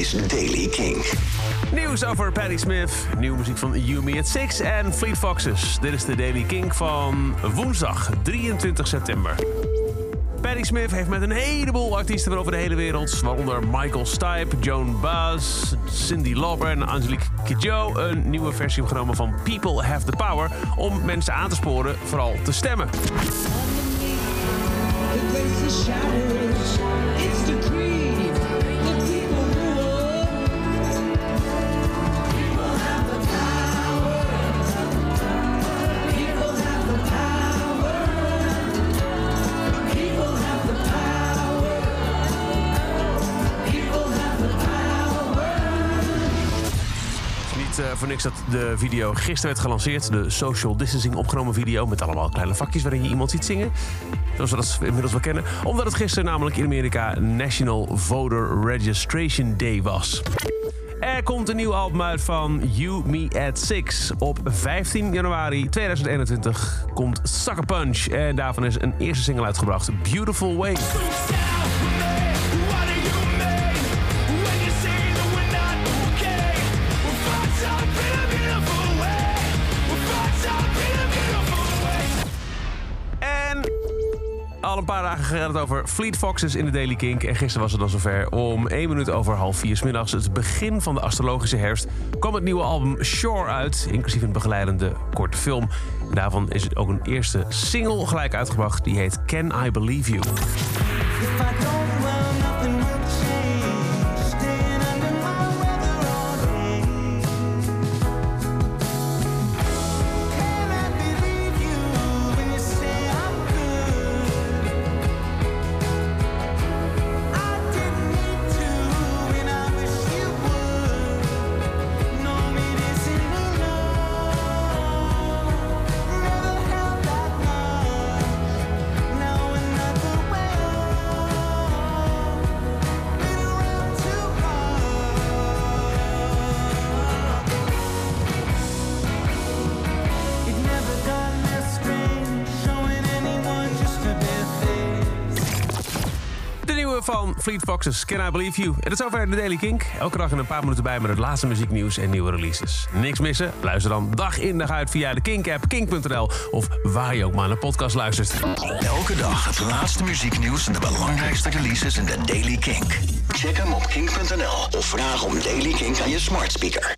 is Daily King. Nieuws over Patti Smith, nieuwe muziek van You Me at Six en Fleet Foxes. Dit is de Daily King van woensdag 23 september. Patti Smith heeft met een heleboel artiesten van over de hele wereld, waaronder Michael Stipe, Joan Baez, Cindy Lauper en Angelique Kidjo, een nieuwe versie opgenomen van People Have the Power om mensen aan te sporen vooral te stemmen. Niet eh, voor niks dat de video gisteren werd gelanceerd. De social distancing opgenomen video met allemaal kleine vakjes waarin je iemand ziet zingen. Zoals we dat inmiddels wel kennen. Omdat het gisteren namelijk in Amerika National Voter Registration Day was. Er komt een nieuw album uit van You Me at Six. Op 15 januari 2021 komt Sucker Punch. En daarvan is een eerste single uitgebracht. Beautiful Way. Al een paar dagen gaat het over Fleet Foxes in de Daily Kink. En gisteren was het dan zover. Om 1 minuut over half vier 's middags, het begin van de astrologische herfst, kwam het nieuwe album Shore uit. Inclusief een begeleidende korte film. Daarvan is het ook een eerste single gelijk uitgebracht. Die heet Can I Believe You. Van Fleet Foxes, Can I Believe You. En dat is zover de Daily Kink. Elke dag in een paar minuten bij met het laatste muzieknieuws en nieuwe releases. Niks missen? Luister dan dag in dag uit via de Kink-app, kink.nl... of waar je ook maar naar podcast luistert. Elke dag het laatste muzieknieuws en de belangrijkste releases in de Daily Kink. Check hem op kink.nl of vraag om Daily Kink aan je smart speaker.